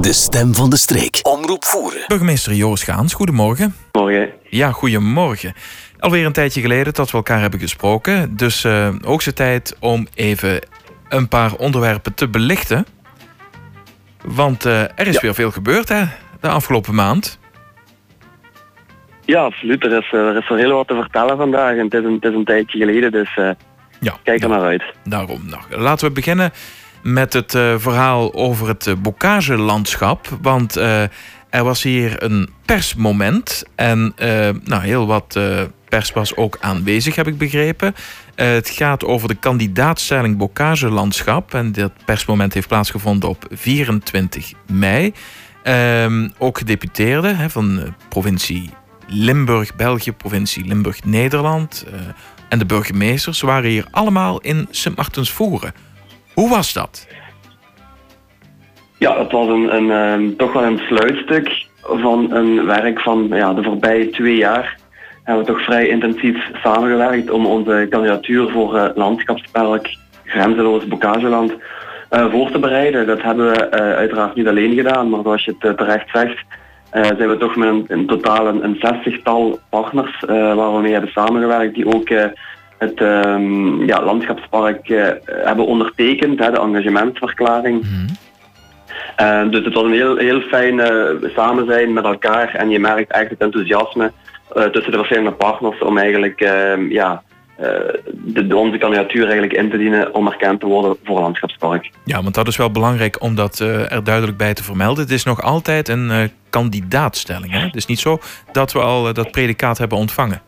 De stem van de streek. Omroep voeren. Burgemeester Joost Gaans, goedemorgen. Morgen. Ja, goedemorgen. Alweer een tijdje geleden dat we elkaar hebben gesproken. Dus uh, hoogste tijd om even een paar onderwerpen te belichten. Want uh, er is Ja. weer veel gebeurd hè, de afgelopen maand. Ja, absoluut. Er is, eh, er is wel heel wat te vertellen vandaag. En het is een, het is een tijdje geleden, dus eh, Ja, kijk er naar uit. Daarom. Nou, laten we beginnen met het eh, verhaal over het uh. Want eh, er was hier een persmoment. En nou, heel wat pers was ook aanwezig, heb ik begrepen. Het gaat over de kandidaatstelling bokagelandschap. En dat persmoment heeft plaatsgevonden op 24 mei. Ehm, ook gedeputeerden van de provincie Limburg, België, provincie Limburg, Nederland. en de burgemeesters waren hier allemaal in Sint Martensvoeren. Hoe was dat? Ja, het was een, een, ehm, toch wel een sluitstuk van een werk van ja, de voorbije twee jaar. Hebben we toch vrij intensief samengewerkt om onze kandidatuur voor eh, landschapspark Grenzeloos Bokageland eh, voor te bereiden. Dat hebben we eh, uiteraard niet alleen gedaan, maar zoals je het terecht zegt, zijn we toch met een, in totaal een, zestigtal partners waar we mee hebben samengewerkt, die ook het ehm, ja, landschapspark eh, hebben ondertekend, hè, de engagementverklaring. Eh, dus het was een heel, heel fijn samen zijn met elkaar en je merkt echt het enthousiasme eh, tussen de verschillende partners om eigenlijk ehm, ja, eh, de, onze kandidatuur eigenlijk in te dienen om erkend te worden voor landschapspark. Ja, want dat is wel belangrijk om dat er duidelijk bij te vermelden. Het is nog altijd een kandidaatstelling. Hè? Het is niet zo dat we al dat predicaat hebben ontvangen.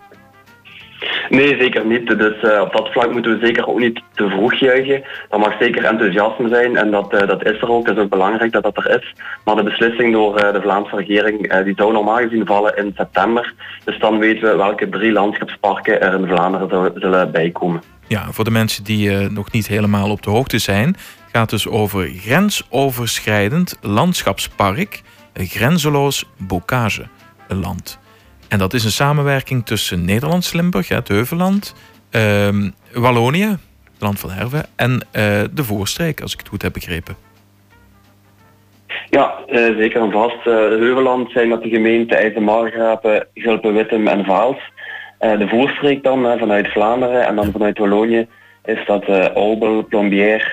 Nee, zeker niet. Dus eh, op dat vlak moeten we zeker ook niet te vroeg juichen. Er mag zeker enthousiasme zijn en dat, eh, dat is er ook. Het is ook belangrijk dat dat er is. Maar de beslissing door eh, de Vlaamse regering die zou normaal gezien vallen in september. Dus dan weten we welke drie landschapsparken er in Vlaanderen zullen bijkomen. Ja, voor de mensen die nog niet helemaal op de hoogte zijn, gaat dus over grensoverschrijdend landschapspark, grenzeloos bokageland. En dat is een samenwerking tussen Nederlands-Limburg, hè, het Heuvelland, ehm, Wallonië, het land van Herve, en eh, de Voorstreek, als ik het goed heb begrepen. Ja, eh, zeker en vast. Eh, Heuveland zijn dat de gemeenten IJsselmargrapen, Gulpen-Wittem en Vaals. De voorstreek dan vanuit Vlaanderen en dan vanuit Wallonië is dat eh Aubel,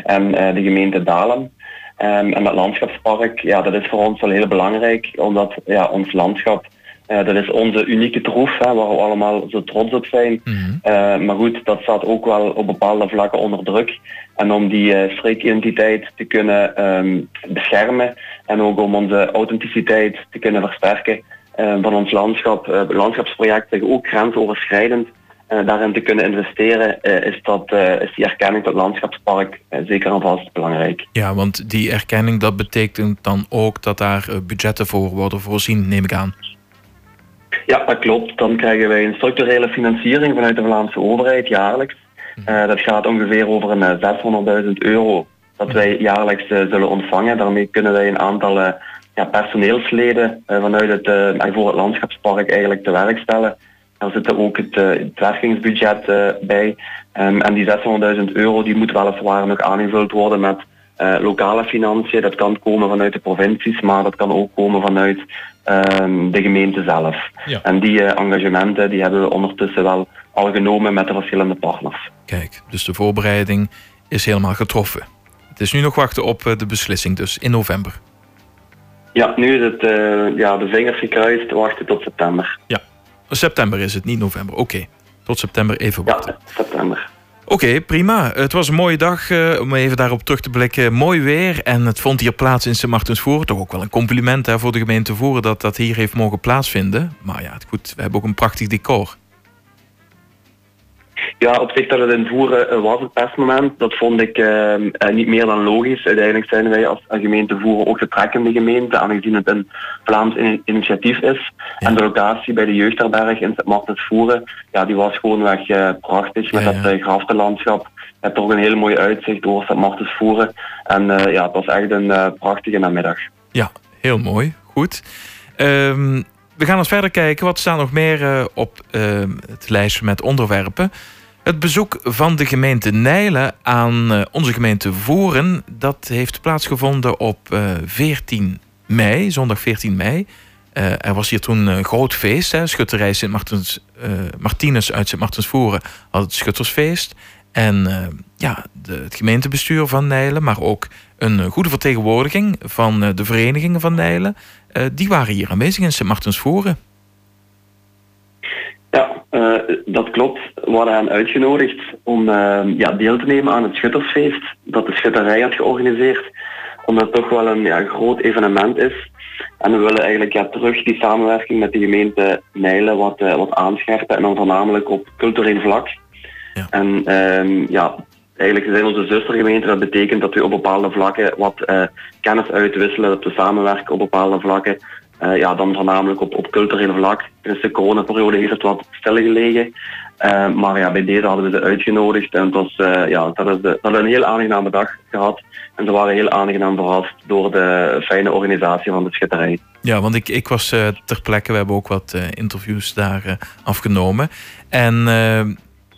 en de gemeente Dalem. Ehm, en dat landschapspark, ja, dat is voor ons wel heel belangrijk, omdat ja, ons landschap, eh, dat is onze unieke troef, hè, waar we allemaal zo trots op zijn. Eh, maar goed, dat staat ook wel op bepaalde vlakken onder druk. En om die eh, streekidentiteit te kunnen ehm, beschermen en ook om onze authenticiteit te kunnen versterken van ons landschap, landschapsprojecten, ook grensoverschrijdend, daarin te kunnen investeren, is, dat, is die erkenning tot landschapspark zeker en vast belangrijk. Ja, want die erkenning dat betekent dan ook dat daar budgetten voor worden voorzien, neem ik aan. Ja, dat klopt. Dan krijgen wij een structurele financiering vanuit de Vlaamse overheid jaarlijks. Eh, dat gaat ongeveer over een eh, 600.000 euro dat wij jaarlijks eh, zullen ontvangen. Daarmee kunnen wij een aantal eh, ja, personeelsleden eh, vanuit het, eh, voor het landschapspark eigenlijk te werk stellen. Daar zit ook het, eh, het werkingsbudget eh, bij. Ehm, en die 600.000 euro die moet weliswaar nog aangevuld worden met eh, lokale financiën. Dat kan komen vanuit de provincies, maar dat kan ook komen vanuit ehm, de gemeente zelf. Ja. En die eh, engagementen die hebben we ondertussen wel al genomen met de verschillende partners. Kijk, dus de voorbereiding is helemaal getroffen. Het is nu nog wachten op eh, de beslissing, dus in november. Ja, nu is het ja, de vingers gekruist, wachten tot september. Ja, september is het, niet november. Oké, tot september even wachten. Ja, september. Oké, prima. Het was een mooie dag eh, om even daarop terug te blikken. Mooi weer en het vond hier plaats in Sint Martensvoeren. Toch ook wel een compliment hè, voor de gemeente Voeren dat dat hier heeft mogen plaatsvinden. Maar ja, goed, we hebben ook een prachtig decor. Ja, op zich dat het in Voeren eh, was het persmoment, dat vond ik eh, eh, niet meer dan logisch. Uiteindelijk zijn wij als gemeente Voeren ook de gemeente, aangezien het een Vlaams in- initiatief is. En de locatie bij de jeugdherberg in Sint Martens Voeren, ja, die was gewoonweg eh, prachtig met Ja, dat uh, graftenlandschap. Je hebt toch een hele mooie uitzicht over Sint Martens Voeren. En ja, het was echt een prachtige namiddag. Ja, heel mooi. Goed. Ehm, we gaan eens verder kijken. Wat staat nog meer op ehm, het lijstje met onderwerpen? Het bezoek van de gemeente Nijlen aan eh, onze gemeente Voeren... dat heeft plaatsgevonden op eh, 14 mei, zondag 14 mei. er was hier toen een groot feest. Hè, Schutterij Sint Martens, Martinus uit Sint Martensvoeren had het Schuttersfeest. En ja, het gemeentebestuur van Nijlen, maar ook een goede vertegenwoordiging van de verenigingen van Nijlen, die waren hier aanwezig in Sint Martensvoeren. Ja, uh, dat klopt. We hadden hen uitgenodigd om uh, ja, deel te nemen aan het Schuttersfeest dat de Schutterij had georganiseerd. Omdat het toch wel een ja, groot evenement is. En we willen eigenlijk ja, terug die samenwerking met de gemeente Nijlen wat, uh, wat aanscherpen. En dan voornamelijk op cultureel vlak. Ja. En ja, eigenlijk zijn onze zustergemeenten. Dat betekent dat we op bepaalde vlakken wat kennis uitwisselen. Dat we samenwerken op bepaalde vlakken. Uh, ja, dan voornamelijk op, op cultureel vlak. Tijdens de coronaperiode heeft het wat stilgelegen. Uh, maar ja, bij deze hadden we ze uitgenodigd. En het was, uh, ja, dat, is dat een heel aangename dag gehad. En ze waren heel aangenaam verrast door de fijne organisatie van de schitterij. Ja, want ik, ik was ter plekke. We hebben ook wat interviews daar afgenomen. En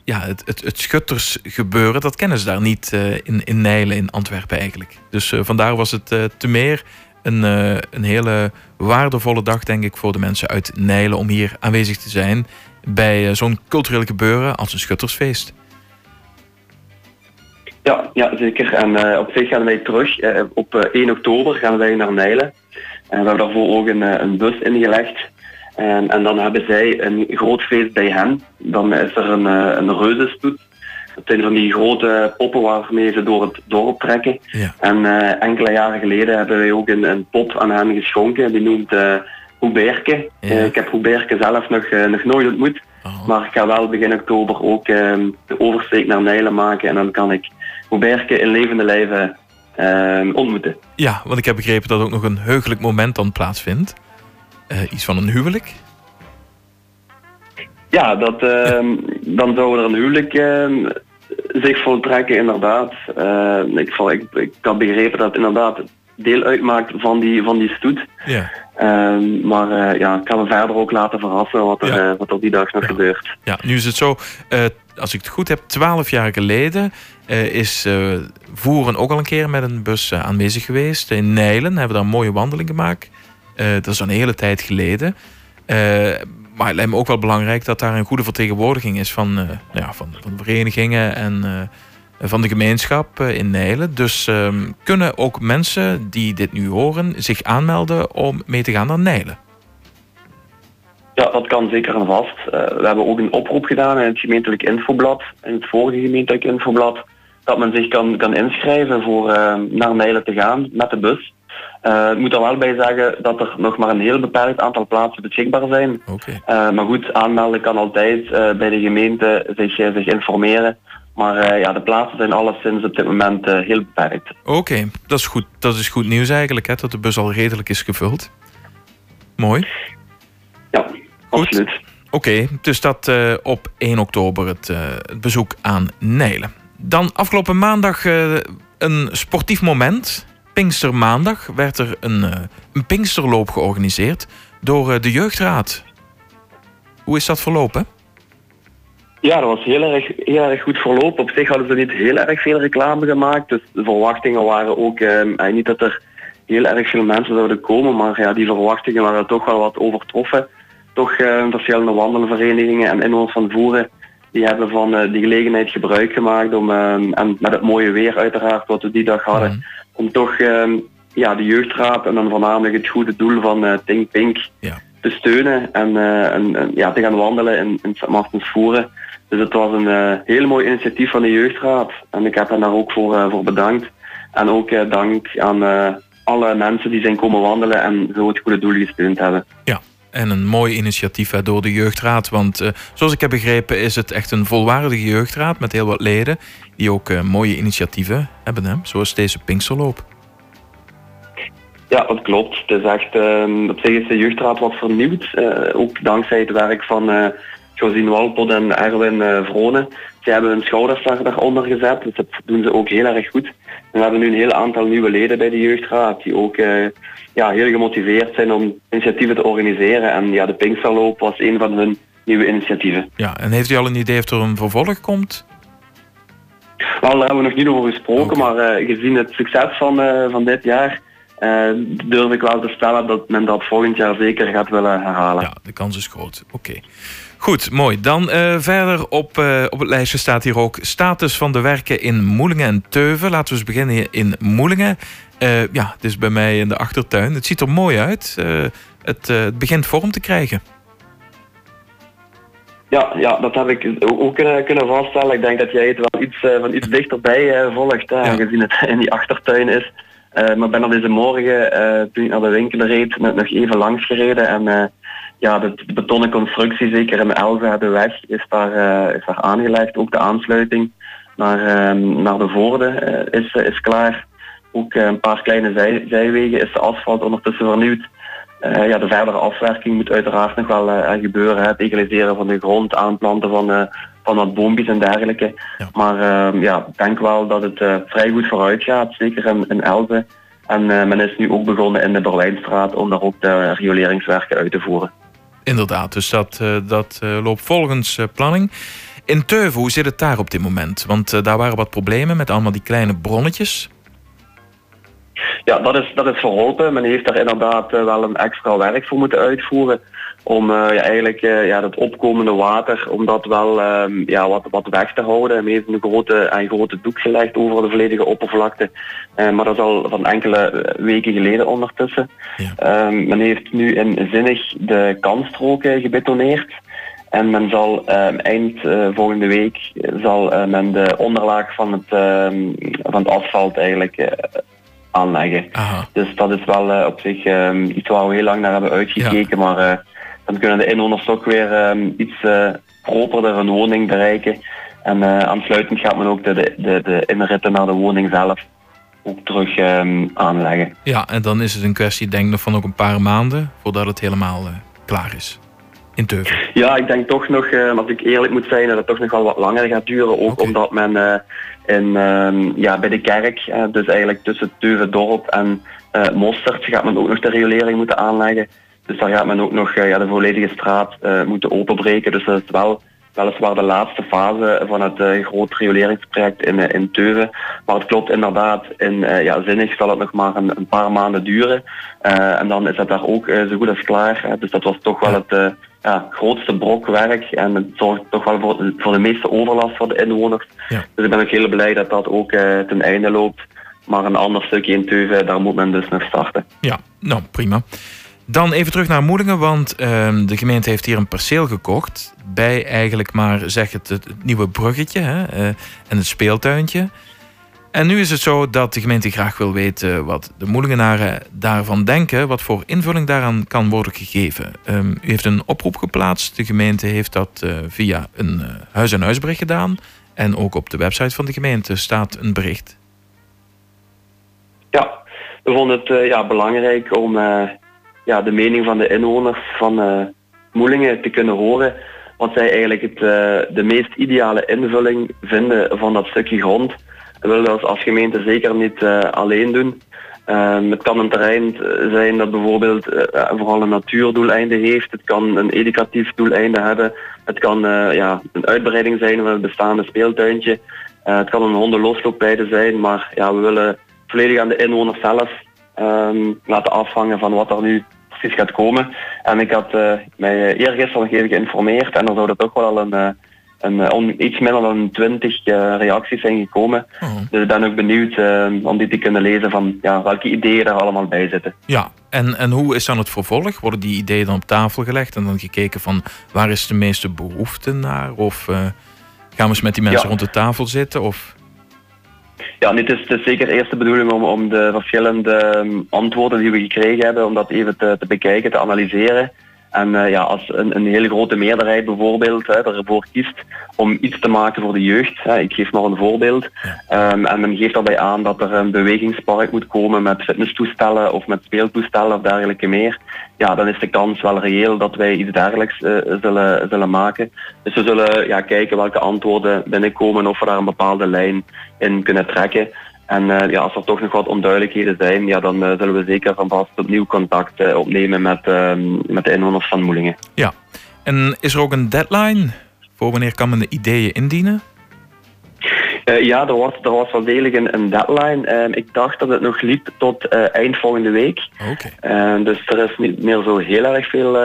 ja, het, het, het schuttersgebeuren, dat kennen ze daar niet in, in Nijlen, in Antwerpen eigenlijk. Dus vandaar was het te meer een, uh, een hele waardevolle dag, denk ik, voor de mensen uit Nijlen om hier aanwezig te zijn bij uh, zo'n cultureel gebeuren als een schuttersfeest. Ja, ja zeker. En uh, op zich gaan wij terug. op 1 oktober gaan wij naar Nijlen. En we hebben daarvoor ook een, een bus ingelegd. En, en, dan hebben zij een groot feest bij hen. Dan is er een, een reuzenstoet het zijn van die grote poppen waarmee ze door het dorp trekken. Ja. En uh, enkele jaren geleden hebben wij ook een, een pop aan hen geschonken. Die noemt uh, Hoeberke. Ja. Uh, ik heb Hoeberke zelf nog, nog nooit ontmoet. Oh. Maar ik ga wel begin oktober ook ehm, de oversteek naar Nijlen maken. En dan kan ik Hoeberke in levende lijven ehm, ontmoeten. Ja, want ik heb begrepen dat ook nog een heugelijk moment dan plaatsvindt. iets van een huwelijk? Ja, dat, uh, dan zou er een huwelijk uh, zich voltrekken, inderdaad. Uh, ik, ik, ik had begrepen dat het inderdaad deel uitmaakt van die, van die stoet. Ja. Ehm, maar uh, ja, ik kan me verder ook laten verrassen wat er, ja. wat er die dag nog gebeurt. Ja, nu is het zo, als ik het goed heb, twaalf jaar geleden is Voeren ook al een keer met een bus aanwezig geweest. In Nijlen hebben we daar een mooie wandeling gemaakt. dat is al een hele tijd geleden maar het lijkt me ook wel belangrijk dat daar een goede vertegenwoordiging is van, uh, ja, van, verenigingen en uh, van de gemeenschap uh, in Nijlen. Dus um, kunnen ook mensen die dit nu horen zich aanmelden om mee te gaan naar Nijlen? Ja, dat kan zeker en vast. we hebben ook een oproep gedaan in het gemeentelijk infoblad, in het vorige gemeentelijk infoblad, dat men zich kan, kan inschrijven voor naar Nijlen te gaan met de bus. Uh, ik moet er wel bij zeggen dat er nog maar een heel beperkt aantal plaatsen beschikbaar zijn. Okay. Uh, maar goed, aanmelden kan altijd bij de gemeente zich, zich informeren. Maar ja, de plaatsen zijn alleszins op dit moment heel beperkt. Oké, dat is goed. Dat is goed nieuws eigenlijk, hè, dat de bus al redelijk is gevuld. Mooi. Ja, absoluut. Oké, okay, dus dat op 1 oktober het, het, bezoek aan Nijlen. Dan afgelopen maandag een sportief moment Pinkstermaandag werd er een, uh, een Pinksterloop georganiseerd door uh, de Jeugdraad. Hoe is dat verlopen? Ja, dat was heel erg, heel erg goed verlopen. Op zich hadden ze niet heel erg veel reclame gemaakt. Dus de verwachtingen waren ook uh, niet dat er heel erg veel mensen zouden komen. Maar ja, die verwachtingen waren toch wel wat overtroffen. Toch verschillende wandelverenigingen en inwoners van Voeren die hebben van die gelegenheid gebruik gemaakt om, en met het mooie weer uiteraard wat we die dag hadden, mhm om toch ehm, ja, de jeugdraad en dan voornamelijk het goede doel van uh, Think Pink ja. te steunen en, uh, en, ja, te gaan wandelen in, in St. Martens Voeren. Dus het was een heel mooi initiatief van de jeugdraad en ik heb hen daar ook voor, voor bedankt. En ook dank aan alle mensen die zijn komen wandelen en zo het goede doel gesteund hebben. Ja, en een mooi initiatief door de jeugdraad. Want uh, zoals ik heb begrepen is het echt een volwaardige jeugdraad met heel wat leden die ook uh, mooie initiatieven hebben, hè? zoals deze Pinksterloop. Ja, dat klopt. Het is echt, uh, op zich is de jeugdraad wat vernieuwd. Uh, ook dankzij het werk van Josine Walpot en Erwin Vronen. Ze hebben hun schouders daaronder gezet, dus dat doen ze ook heel erg goed. En we hebben nu een heel aantal nieuwe leden bij de jeugdraad die ook ja, heel gemotiveerd zijn om initiatieven te organiseren. En ja, de Pinksterloop was een van hun nieuwe initiatieven. Ja, en heeft u al een idee of er een vervolg komt? Wel, daar hebben we nog niet over gesproken, maar uh, gezien het succes van, uh, van dit jaar durf ik wel te stellen dat men dat volgend jaar zeker gaat willen herhalen. Ja, de kans is groot. Oké. Goed, mooi. Dan verder op, op het lijstje staat hier ook status van de werken in Moelingen en Teuven. Laten we eens beginnen in Moelingen. ja, het is bij mij in de achtertuin. Het ziet er mooi uit. het, het begint vorm te krijgen. Ja, ja, dat heb ik ook kunnen, kunnen vaststellen. Ik denk dat jij het wel iets, van iets dichterbij volgt, aangezien het in die achtertuin is. Maar ben al deze morgen, toen ik naar de winkel reed, net nog even langs gereden. En ja, de, betonnen constructie, zeker in Elze, de weg, is daar, is daar aangelegd. Ook de aansluiting naar, ehm, naar de Voorde is, is klaar. Ook een paar kleine zij, zijwegen is de asfalt ondertussen vernieuwd. Ja, de verdere afwerking moet uiteraard nog wel gebeuren. Het egaliseren van de grond, aanplanten van, van wat boompjes en dergelijke. Maar ehm, ja, ik denk wel dat het vrij goed vooruit gaat, zeker in, in Elze. En men is nu ook begonnen in de Berlijnstraat om daar ook de rioleringswerken uit te voeren. Inderdaad, dus dat, dat loopt volgens planning. In Teuven, hoe zit het daar op dit moment? Want daar waren wat problemen met allemaal die kleine bronnetjes. Ja, dat is, dat is verholpen. Men heeft daar inderdaad eh, wel een extra werk voor moeten uitvoeren. Om uh, ja, eigenlijk uh, ja, het opkomende water, om dat wel um, ja, wat, wat weg te houden. Men heeft een grote, een grote doek gelegd over de volledige oppervlakte. Uh, maar dat is al van enkele weken geleden ondertussen. Ja. Um, men heeft nu in Zinnig de kanstroken gebetoneerd. En men zal um, eind volgende week zal men de onderlaag van het, van het asfalt eigenlijk aanleggen. Dus dat is wel op zich iets waar we heel lang naar hebben uitgekeken. Maar dan kunnen de inwoners ook weer um, iets uh, properder een woning bereiken. En aansluitend gaat men ook de, de, de inritten naar de woning zelf ook terug um, aanleggen. Ja, en dan is het een kwestie denk ik van ook een paar maanden voordat het helemaal klaar is. In Teuven. Ja, ik denk toch nog, als ik eerlijk moet zijn, dat het toch nog wel wat langer gaat duren. Ook okay. omdat men in, ehm, ja, bij de kerk, dus eigenlijk tussen Teuvendorp en uh, Mostert, gaat men ook nog de riolering moeten aanleggen. Dus daar gaat men ook nog uh, ja, de volledige straat uh, moeten openbreken. Dus dat is wel weliswaar de laatste fase van het uh, groot rioleringsproject in, in Teuven. Maar het klopt inderdaad, in ja, Zinnig zal het nog maar een, een paar maanden duren. en dan is het daar ook zo goed als klaar. dus dat was toch wel het ja, grootste brokwerk en het zorgt toch wel voor, voor de meeste overlast voor de inwoners. Ja. Dus ik ben ook heel blij dat dat ook uh, ten einde loopt. Maar een ander stukje in Teuven, daar moet men dus nog starten. Ja, nou prima. Dan even terug naar Moedingen, want uh, de gemeente heeft hier een perceel gekocht. Bij eigenlijk maar, zeg het, het nieuwe bruggetje hè, uh, en het speeltuintje. En nu is het zo dat de gemeente graag wil weten wat de Moelingenaren daarvan denken, wat voor invulling daaraan kan worden gegeven. Um, u heeft een oproep geplaatst. De gemeente heeft dat uh, via een uh, huis-en-huisbericht gedaan. En ook op de website van de gemeente staat een bericht. Ja, we vonden het ja, belangrijk om ja, de mening van de inwoners van Moelingen te kunnen horen. Wat zij eigenlijk het, de meest ideale invulling vinden van dat stukje grond we willen dat als gemeente zeker niet uh, alleen doen. Uh, het kan een terrein zijn dat bijvoorbeeld uh, vooral een natuurdoeleinde heeft. Het kan een educatief doeleinde hebben. Het kan ja, een uitbreiding zijn van het bestaande speeltuintje. het kan een hondenlosloopweide zijn. Maar ja, we willen volledig aan de inwoners zelf um, laten afhangen van wat er nu precies gaat komen. En ik had mij eergisteren nog even geïnformeerd en er zou er toch wel een en, uh, om iets minder dan 20 uh, reacties zijn gekomen. Oh. Dus ik ben ook benieuwd uh, om die te kunnen lezen van ja, welke ideeën er allemaal bij zitten. Ja, en, en hoe is dan het vervolg? Worden die ideeën dan op tafel gelegd en dan gekeken van waar is de meeste behoefte naar? Of gaan we eens met die mensen ja. rond de tafel zitten? Of... Ja, het is, het is zeker eerst de bedoeling om, om de verschillende um, antwoorden die we gekregen hebben, om dat even te, te bekijken, te analyseren. En uh, ja, als een, een hele grote meerderheid bijvoorbeeld hè, ervoor kiest om iets te maken voor de jeugd, hè, ik geef maar een voorbeeld, um, en men geeft daarbij aan dat er een bewegingspark moet komen met fitnesstoestellen of met speeltoestellen of dergelijke meer, ja, dan is de kans wel reëel dat wij iets dergelijks uh, zullen, zullen maken. Dus we zullen ja, kijken welke antwoorden binnenkomen of we daar een bepaalde lijn in kunnen trekken. En uh, ja, als er toch nog wat onduidelijkheden zijn, ja, dan uh, zullen we zeker van vast opnieuw contact opnemen met, met de inwoners van Moelingen. Ja, en is er ook een deadline voor wanneer kan men de ideeën indienen? Uh, ja, er was, er was wel degelijk een, een deadline. Uh, ik dacht dat het nog liep tot uh, eind volgende week. Okay. dus er is niet meer zo heel erg veel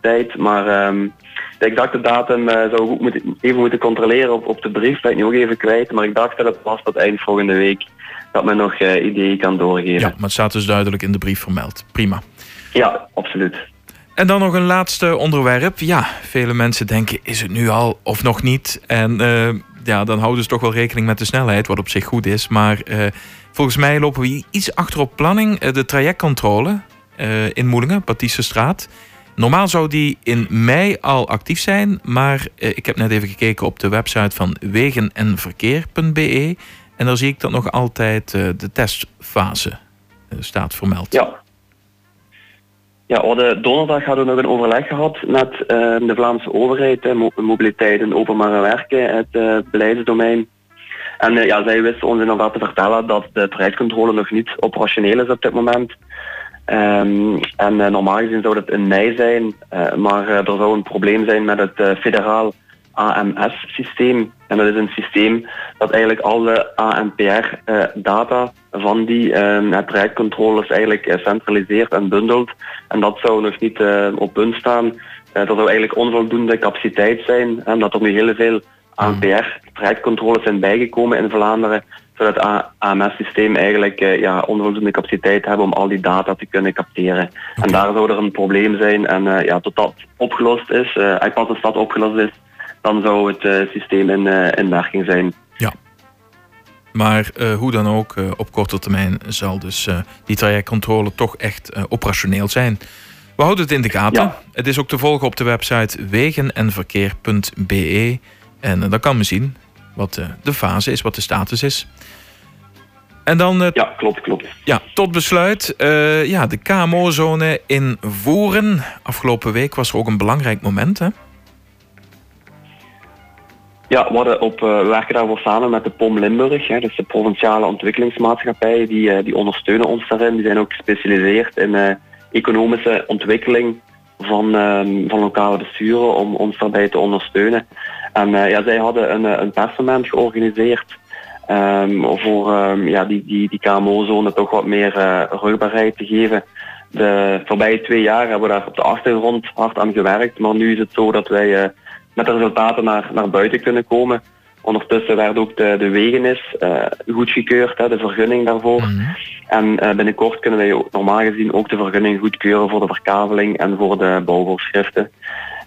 tijd. Maar um, de exacte datum zou ik moeten, even moeten controleren op, op de brief. Ben ik nu ook even kwijt. Maar ik dacht dat het was tot eind volgende week dat men nog ideeën kan doorgeven. Ja, maar het staat dus duidelijk in de brief vermeld. Prima. Ja, absoluut. En dan nog een laatste onderwerp. Ja, vele mensen denken, is het nu al of nog niet? En uh, ja, dan houden ze toch wel rekening met de snelheid, wat op zich goed is. Maar uh, volgens mij lopen we iets achter op planning. Uh, de trajectcontrole in Moelingen, Straat. Normaal zou die in mei al actief zijn, maar ik heb net even gekeken op de website van wegenenverkeer.be. En daar zie ik dat nog altijd de testfase staat vermeld. Ja, ja, we donderdag hadden we nog een overleg gehad met uh, de Vlaamse overheid, uh, mobiliteit en openbare werken, het uh, beleidsdomein. En ja, zij wisten ons inderdaad te vertellen dat de trajectcontrole nog niet operationeel is op dit moment. Um, en normaal gezien zou dat in mei zijn, maar er zou een probleem zijn met het federaal AMS-systeem. En dat is een systeem dat eigenlijk alle ANPR-data eh, van die uh, trajectcontroles eigenlijk uh, centraliseert en bundelt. En dat zou nog niet op punt staan. er zou eigenlijk onvoldoende capaciteit zijn. En dat er nu heel veel ANPR-trajectcontroles zijn bijgekomen in Vlaanderen zodat het AMS-systeem eigenlijk ja, onvoldoende capaciteit hebben om al die data te kunnen capteren. En daar zou er een probleem zijn. En uh, ja, tot dat opgelost is, uh, pas de stad opgelost is, dan zou het uh, systeem in, uh, in werking zijn. Ja. Maar uh, hoe dan ook, op korte termijn zal dus die trajectcontrole toch echt operationeel zijn. We houden het in de gaten. Ja. Het is ook te volgen op de website wegenenverkeer.be. En dan kan men zien wat de fase is, wat de status is. En dan... ja, klopt, klopt. Ja, tot besluit. ja, de KMO-zone in Voeren. Afgelopen week was er ook een belangrijk moment, hè? Ja, we, op, uh, werken daarvoor samen met de POM Limburg, hè, dus de provinciale ontwikkelingsmaatschappij. Die, uh, die ondersteunen ons daarin. Die zijn ook gespecialiseerd in uh, economische ontwikkeling van, ehm, van lokale besturen om ons daarbij te ondersteunen. En ja, zij hadden een, een persmoment georganiseerd um, voor um, ja, die, die, die KMO-zone toch wat meer rugbaarheid te geven. De voorbije twee jaar hebben we daar op de achtergrond hard aan gewerkt, maar nu is het zo dat wij met de resultaten naar, naar buiten kunnen komen. Ondertussen werd ook de, de wegenis uh, goedgekeurd, hè, de vergunning daarvoor. Mhm. En uh, binnenkort kunnen wij normaal gezien ook de vergunning goedkeuren voor de verkaveling en voor de bouwvoorschriften.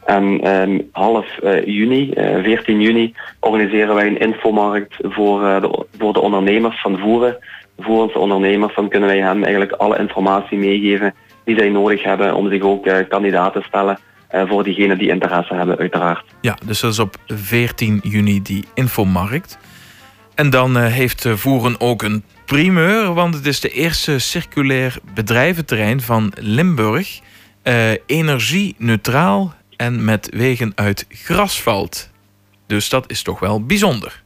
En um, half uh, juni, 14 juni, organiseren wij een infomarkt voor, de, voor de ondernemers van voeren. Voor onze ondernemers, dan kunnen wij hen eigenlijk alle informatie meegeven die zij nodig hebben om zich ook kandidaat te stellen voor diegenen die interesse hebben, uiteraard. Ja, dus dat is op 14 juni die infomarkt. En dan uh, heeft Voeren ook een primeur, want het is de eerste circulair bedrijventerrein van Limburg. Uh, energie-neutraal en met wegen uit grasvalt. Dus dat is toch wel bijzonder.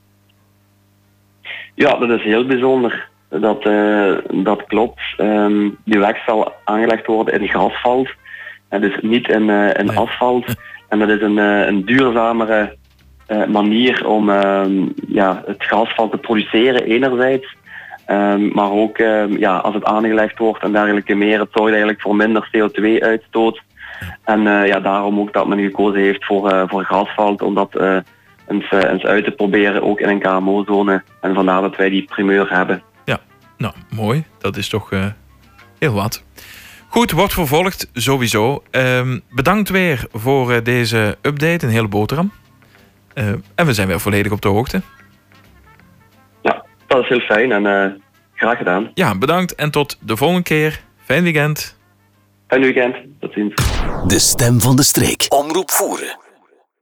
Ja, dat is heel bijzonder. Dat, uh, dat klopt. Um, die weg zal aangelegd worden in grasvalt. En dus niet in, uh, in nee. asfalt. En dat is een, uh, een duurzamere uh, manier om ehm, ja, het grasval te produceren enerzijds. Um, maar ook um, ja, als het aangelegd wordt en dergelijke meer, het zorgt eigenlijk voor minder CO2-uitstoot. En ja, daarom ook dat men gekozen heeft voor, voor grasvalt, om dat eens, eens uit te proberen, ook in een KMO-zone. En vandaar dat wij die primeur hebben. Ja, nou mooi. Dat is toch heel wat. Goed, wordt vervolgd sowieso. Um, bedankt weer voor uh, deze update, een hele boterham. Uh, en we zijn weer volledig op de hoogte. Ja, dat is heel fijn en uh, graag gedaan. Ja, bedankt en tot de volgende keer. Fijn weekend. Fijn weekend, tot ziens. De stem van de streek. Omroep voeren.